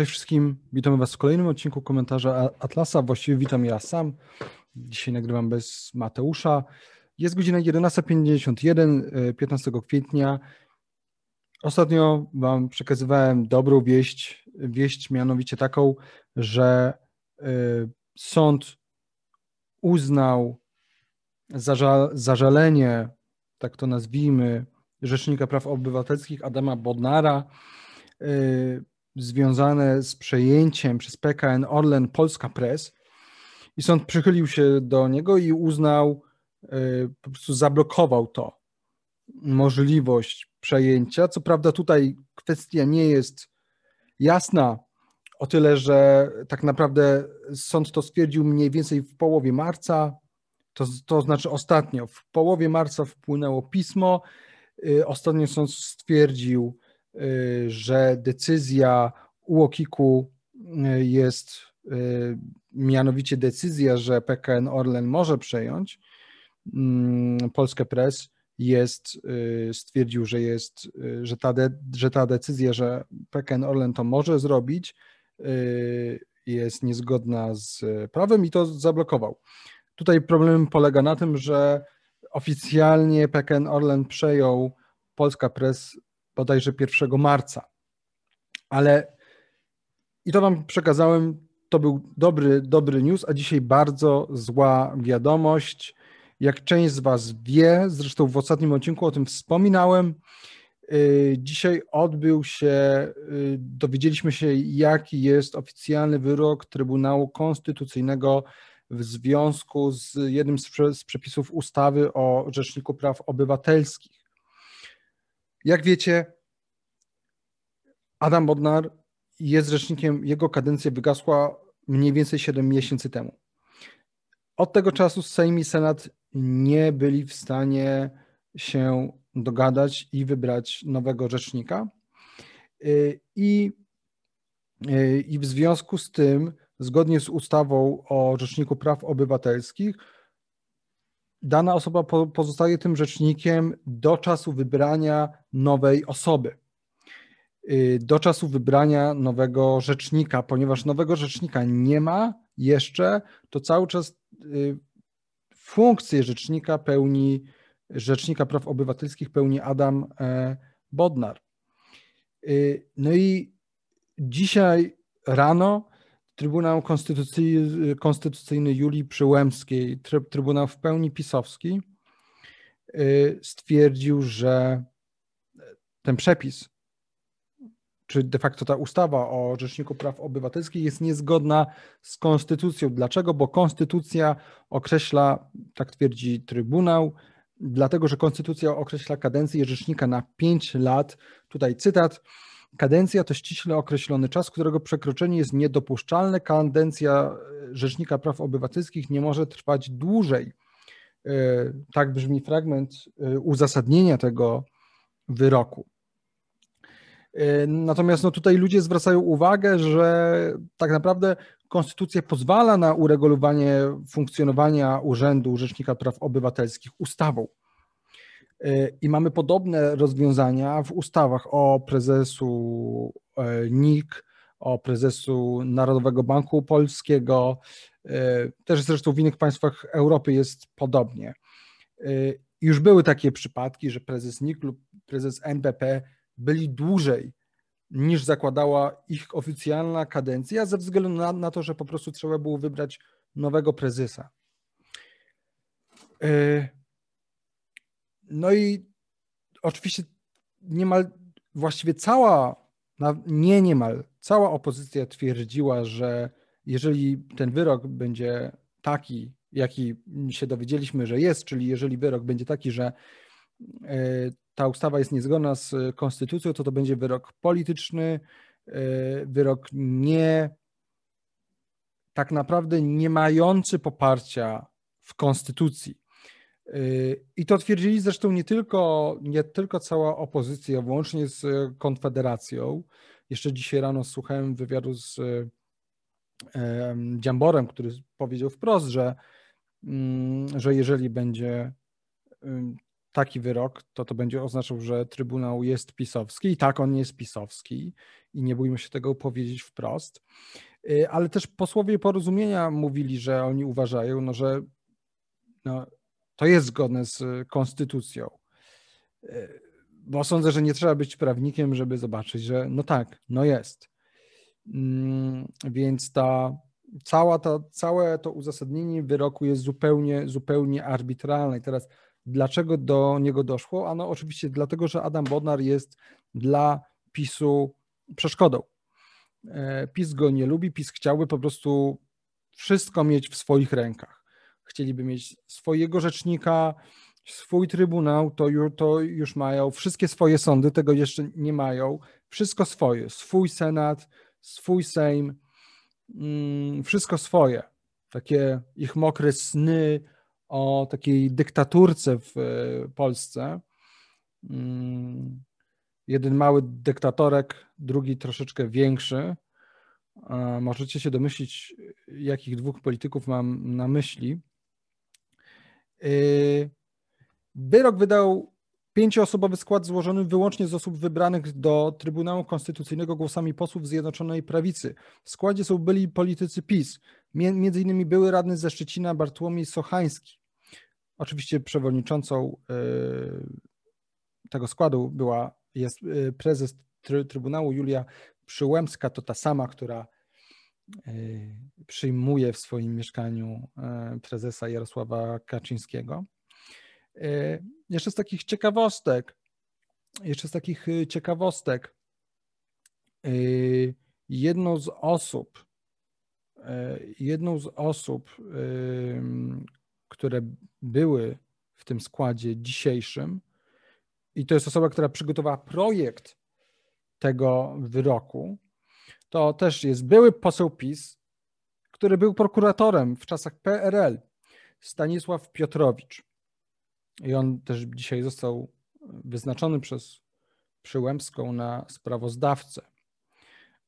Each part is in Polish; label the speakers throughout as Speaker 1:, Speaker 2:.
Speaker 1: Cześć wszystkim, witamy Was w kolejnym odcinku komentarza Atlasa. Właściwie witam ja sam. Dzisiaj nagrywam bez Mateusza. Jest godzina 11.51, 15 e, kwietnia. Ostatnio Wam przekazywałem dobrą wieść, wieść mianowicie taką, że e, sąd uznał zażal, zażalenie, tak to nazwijmy, Rzecznika Praw Obywatelskich Adama Bodnara e, związane z przejęciem przez PKN Orlen Polska Press. I sąd przychylił się do niego i uznał, e, po prostu zablokował to, możliwość przejęcia. Co prawda tutaj kwestia nie jest jasna, o tyle, że tak naprawdę sąd to stwierdził mniej więcej w połowie marca, to, to znaczy ostatnio, w połowie marca wpłynęło pismo, e, ostatnio sąd stwierdził, że decyzja UOKiK-u y, jest y, mianowicie decyzja, że PKN Orlen może przejąć mm, Polskę Press jest, stwierdził, że jest, że ta, de, że ta decyzja, że PKN Orlen to może zrobić, jest niezgodna z prawem i to zablokował. Tutaj problem polega na tym, że oficjalnie PKN Orlen przejął Polska Press bodajże 1 marca. Ale i to Wam przekazałem, to był dobry, dobry news, a dzisiaj bardzo zła wiadomość. Jak część z Was wie, zresztą w ostatnim odcinku o tym wspominałem, y, dzisiaj odbył się, y, dowiedzieliśmy się, jaki jest oficjalny wyrok Trybunału Konstytucyjnego w związku z jednym z przepisów ustawy o Rzeczniku Praw Obywatelskich. Jak wiecie, Adam Bodnar jest rzecznikiem, jego kadencja wygasła mniej więcej 7 miesięcy temu. Od tego czasu Sejm i Senat nie byli w stanie się dogadać i wybrać nowego rzecznika. I, i w związku z tym, zgodnie z ustawą o Rzeczniku Praw Obywatelskich, dana osoba pozostaje tym rzecznikiem do czasu wybrania nowej osoby. Y, do czasu wybrania nowego rzecznika, ponieważ nowego rzecznika nie ma jeszcze, to cały czas y, funkcję rzecznika pełni, rzecznika praw obywatelskich pełni Adam e, Bodnar. Y, no i dzisiaj rano Trybunał Konstytucyjny, Konstytucyjny Julii Przyłębskiej, Trybunał w pełni pisowski, stwierdził, że ten przepis czy de facto ta ustawa o Rzeczniku Praw Obywatelskich jest niezgodna z konstytucją. Dlaczego? Bo konstytucja określa, tak twierdzi Trybunał, dlatego że konstytucja określa kadencję rzecznika na 5 lat. Tutaj cytat. Kadencja to ściśle określony czas, którego przekroczenie jest niedopuszczalne. Kadencja Rzecznika Praw Obywatelskich nie może trwać dłużej. E, tak brzmi fragment e, uzasadnienia tego wyroku. E, natomiast no, tutaj ludzie zwracają uwagę, że tak naprawdę konstytucja pozwala na uregulowanie funkcjonowania Urzędu Rzecznika Praw Obywatelskich ustawą. E, I mamy podobne rozwiązania w ustawach o prezesu e, NIK, o prezesu Narodowego Banku Polskiego, też zresztą w innych państwach Europy jest podobnie. Już były takie przypadki, że prezes NIK lub prezes NBP byli dłużej niż zakładała ich oficjalna kadencja, ze względu na, na to, że po prostu trzeba było wybrać nowego prezesa. E, no i oczywiście niemal, właściwie cała, nie niemal, cała opozycja twierdziła, że jeżeli ten wyrok będzie taki, jaki się dowiedzieliśmy, że jest, czyli jeżeli wyrok będzie taki, że e, ta ustawa jest niezgodna z konstytucją, to to będzie wyrok polityczny, e, wyrok nie tak naprawdę nie mający poparcia w konstytucji. E, I to twierdzili zresztą nie tylko, nie tylko cała opozycja, włącznie z Konfederacją. Jeszcze dzisiaj rano słuchałem wywiadu z Dziamborem, który powiedział wprost, że, mm, że jeżeli będzie taki wyrok, to to będzie oznaczał, że Trybunał jest pisowski i tak on jest pisowski i nie bójmy się tego powiedzieć wprost. Y, ale też posłowie porozumienia mówili, że oni uważają, no, że no, to jest zgodne z konstytucją. Y, bo sądzę, że nie trzeba być prawnikiem, żeby zobaczyć, że no tak, no jest. Mm, więc ta cała ta, całe to uzasadnienie wyroku jest zupełnie, zupełnie arbitralne. I teraz dlaczego do niego doszło? Ano oczywiście dlatego, że Adam Bodnar jest dla PiSu przeszkodą. E, PiS go nie lubi, PiS chciałby po prostu wszystko mieć w swoich rękach. Chcieliby mieć swojego rzecznika, swój trybunał, to już, to już mają, wszystkie swoje sądy tego jeszcze nie mają, wszystko swoje, swój senat, swój sejm, mm, wszystko swoje. Takie ich mokre sny o takiej dyktaturce w e, Polsce. Mm, jeden mały dyktatorek, drugi troszeczkę większy. Możecie się domyślić, jakich dwóch polityków mam na myśli. Y, wyrok wydał pięcioosobowy skład złożony wyłącznie z osób wybranych do Trybunału Konstytucyjnego głosami posłów Zjednoczonej Prawicy. W składzie są byli politycy PiS, między innymi były radny ze Szczecina Bartłomiej Sochański. Oczywiście przewodniczącą y, tego składu była jest y, prezes Trybunału Julia Przyłębska, to ta sama, która przyjmuje w swoim mieszkaniu y, prezesa Jarosława Kaczyńskiego. Jeszcze z takich ciekawostek, jeszcze z takich ciekawostek, jedną z osób, jedną z osób, które były w tym składzie dzisiejszym, i to jest osoba, która przygotowała projekt tego wyroku, to też jest były poseł PiS, który był prokuratorem w czasach PRL, Stanisław Piotrowicz. I on też dzisiaj został wyznaczony przez Przyłębską na sprawozdawcę.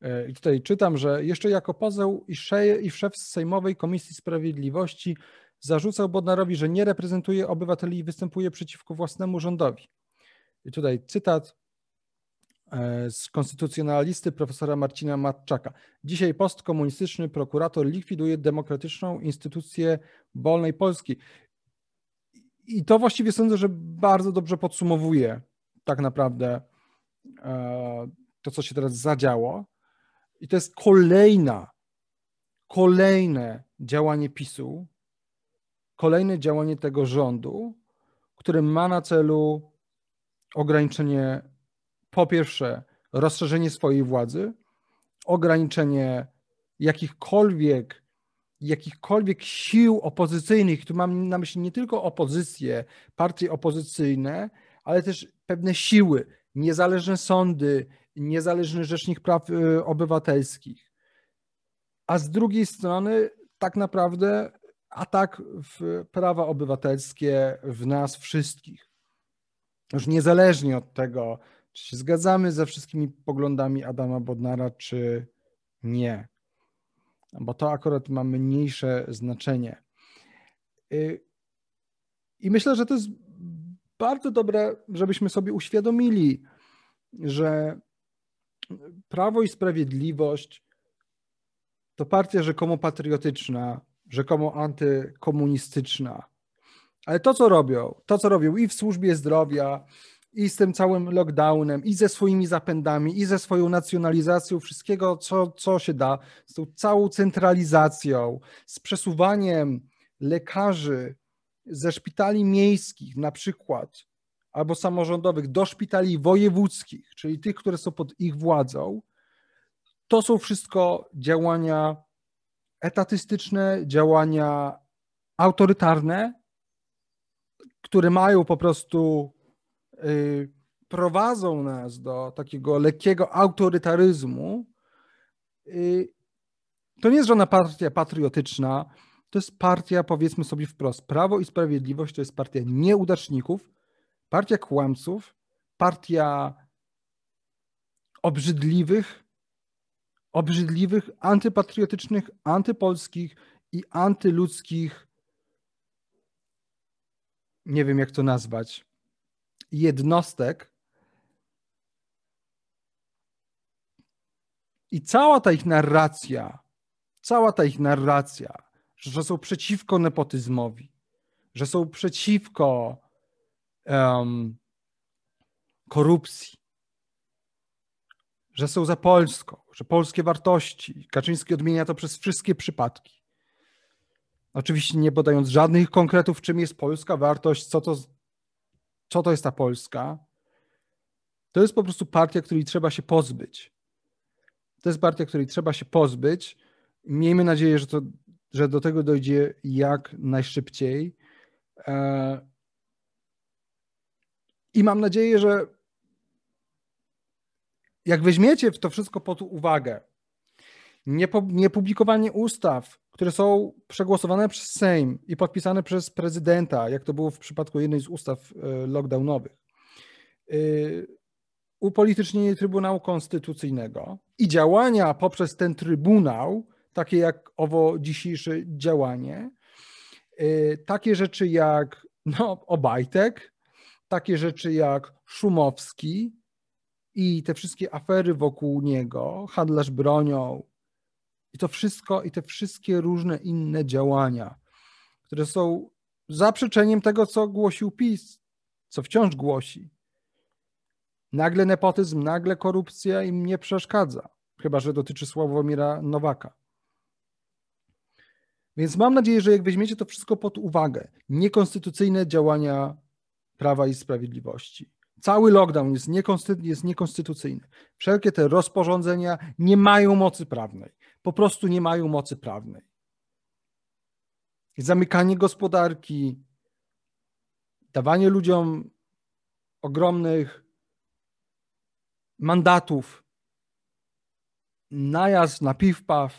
Speaker 1: E, I tutaj czytam, że jeszcze jako poseł i, szef, i szef Sejmowej Komisji Sprawiedliwości zarzucał Bodnarowi, że nie reprezentuje obywateli i występuje przeciwko własnemu rządowi. I tutaj cytat z konstytucjonalisty profesora Marcina Matczaka. Dzisiaj postkomunistyczny prokurator likwiduje demokratyczną instytucję wolnej Polski. I to właściwie sądzę, że bardzo dobrze podsumowuje tak naprawdę e, to, co się teraz zadziało. I to jest kolejna, kolejne działanie PiSu, kolejne działanie tego rządu, które ma na celu ograniczenie, po pierwsze, rozszerzenie swojej władzy, ograniczenie jakichkolwiek, jakichkolwiek sił opozycyjnych, tu mam na myśli nie tylko opozycję, partie opozycyjne, ale też pewne siły, niezależne sądy, niezależny rzecznik praw y, obywatelskich. A z drugiej strony, tak naprawdę, atak w prawa obywatelskie w nas wszystkich już niezależnie od tego, czy się zgadzamy ze wszystkimi poglądami Adama Bodnara, czy nie. Bo to akurat ma mniejsze znaczenie. Y, I myślę, że to jest bardzo dobre, żebyśmy sobie uświadomili, że Prawo i Sprawiedliwość to partia rzekomo patriotyczna, rzekomo antykomunistyczna, ale to, co robią, to, co robią i w służbie zdrowia, i z tym całym lockdownem, i ze swoimi zapędami, i ze swoją nacjonalizacją wszystkiego, co, co się da, z tą całą centralizacją, z przesuwaniem lekarzy ze szpitali miejskich na przykład, albo samorządowych do szpitali wojewódzkich, czyli tych, które są pod ich władzą, to są wszystko działania etatystyczne, działania autorytarne, które mają po prostu, prowadzą nas do takiego lekkiego autorytaryzmu, y, to nie jest żadna partia patriotyczna, to jest partia, powiedzmy sobie wprost, Prawo i Sprawiedliwość to jest partia nieudaczników, partia kłamców, partia obrzydliwych, obrzydliwych, antypatriotycznych, antypolskich i antyludzkich nie wiem jak to nazwać, jednostek i cała ta ich narracja, cała ta ich narracja, że są przeciwko nepotyzmowi, że są przeciwko um, korupcji, że są za Polską, że polskie wartości. Kaczyński odmienia to przez wszystkie przypadki. Oczywiście nie podając żadnych konkretów, czym jest polska wartość, co to, co to jest ta Polska. To jest po prostu partia, której trzeba się pozbyć. To jest partia, której trzeba się pozbyć. Miejmy nadzieję, że, to, że do tego dojdzie jak najszybciej. E, I mam nadzieję, że jak weźmiecie to wszystko pod uwagę, niepublikowanie ustaw, które są przegłosowane przez Sejm i podpisane przez prezydenta, jak to było w przypadku jednej z ustaw e, lockdownowych, e, upolitycznienie Trybunału Konstytucyjnego i działania poprzez ten Trybunał, takie jak owo dzisiejsze działanie, e, takie rzeczy jak no, Obajtek, takie rzeczy jak Szumowski, i te wszystkie afery wokół niego, handlarz bronią i to wszystko, i te wszystkie różne inne działania, które są zaprzeczeniem tego, co głosił PiS, co wciąż głosi. Nagle nepotyzm, nagle korupcja im nie przeszkadza, chyba że dotyczy Sławomira Nowaka. Więc mam nadzieję, że jak weźmiecie to wszystko pod uwagę, niekonstytucyjne działania Prawa i Sprawiedliwości, Cały lockdown jest, niekonstytu jest niekonstytucyjny. Wszelkie te rozporządzenia nie mają mocy prawnej. Po prostu nie mają mocy prawnej. Zamykanie gospodarki, dawanie ludziom ogromnych mandatów, najazd na piw-paw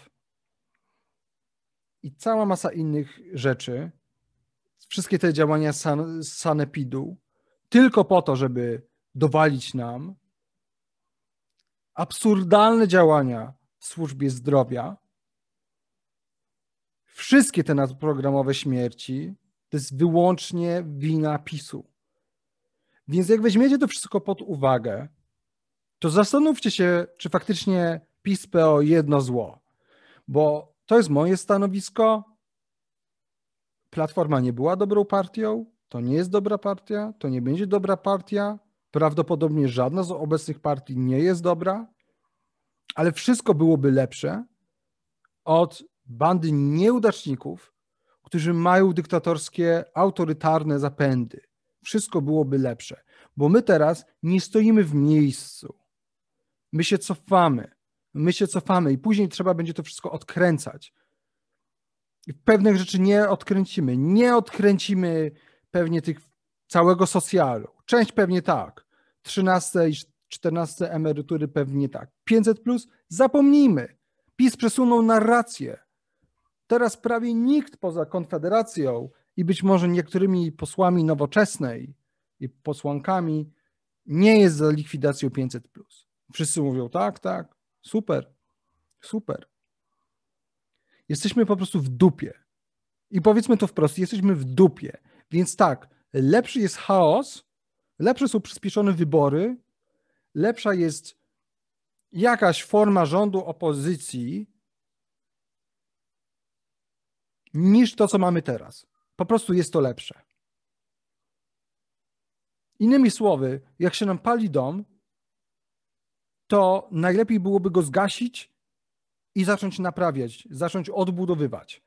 Speaker 1: i cała masa innych rzeczy, wszystkie te działania san, sanepidu tylko po to, żeby dowalić nam absurdalne działania w służbie zdrowia, wszystkie te nadprogramowe śmierci to jest wyłącznie wina PiSu. Więc jak weźmiecie to wszystko pod uwagę, to zastanówcie się, czy faktycznie PiS PO jedno zło. Bo to jest moje stanowisko. Platforma nie była dobrą partią, to nie jest dobra partia, to nie będzie dobra partia. Prawdopodobnie żadna z obecnych partii nie jest dobra, ale wszystko byłoby lepsze od bandy nieudaczników, którzy mają dyktatorskie, autorytarne zapędy. Wszystko byłoby lepsze, bo my teraz nie stoimy w miejscu. My się cofamy. My się cofamy i później trzeba będzie to wszystko odkręcać. I pewnych rzeczy nie odkręcimy. Nie odkręcimy pewnie tych całego socjalu. Część pewnie tak. 13 i 14 emerytury pewnie tak. 500 plus zapomnijmy. PiS przesunął narrację. Teraz prawie nikt poza Konfederacją i być może niektórymi posłami nowoczesnej i posłankami nie jest za likwidacją 500 plus. Wszyscy mówią tak, tak, super, super. Jesteśmy po prostu w dupie. I powiedzmy to wprost, jesteśmy w dupie. Więc tak, lepszy jest chaos, lepsze są przyspieszone wybory, lepsza jest jakaś forma rządu opozycji niż to, co mamy teraz. Po prostu jest to lepsze. Innymi słowy, jak się nam pali dom, to najlepiej byłoby go zgasić i zacząć naprawiać, zacząć odbudowywać.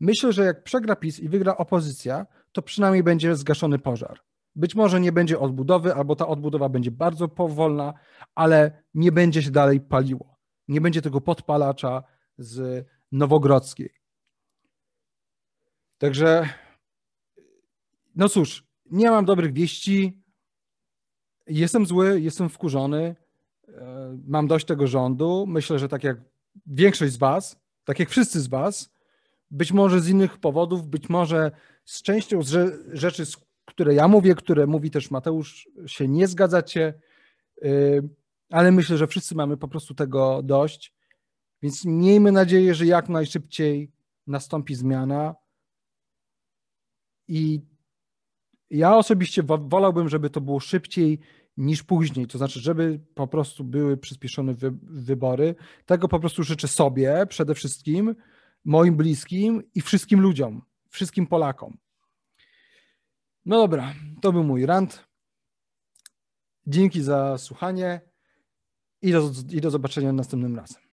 Speaker 1: Myślę, że jak przegra PiS i wygra opozycja, to przynajmniej będzie zgaszony pożar. Być może nie będzie odbudowy, albo ta odbudowa będzie bardzo powolna, ale nie będzie się dalej paliło. Nie będzie tego podpalacza z Nowogrodzkiej. Także, no cóż, nie mam dobrych wieści. Jestem zły, jestem wkurzony. E, mam dość tego rządu. Myślę, że tak jak większość z Was, tak jak wszyscy z Was, być może z innych powodów, być może z częścią z rzeczy, które ja mówię, które mówi też Mateusz, się nie zgadzacie, y, ale myślę, że wszyscy mamy po prostu tego dość. Więc miejmy nadzieję, że jak najszybciej nastąpi zmiana i Ja osobiście wolałbym, żeby to było szybciej niż później, to znaczy, żeby po prostu były przyspieszone wy wybory. Tego po prostu życzę sobie przede wszystkim, moim bliskim i wszystkim ludziom, wszystkim Polakom. No dobra, to był mój rant. Dzięki za słuchanie i do, i do zobaczenia następnym razem.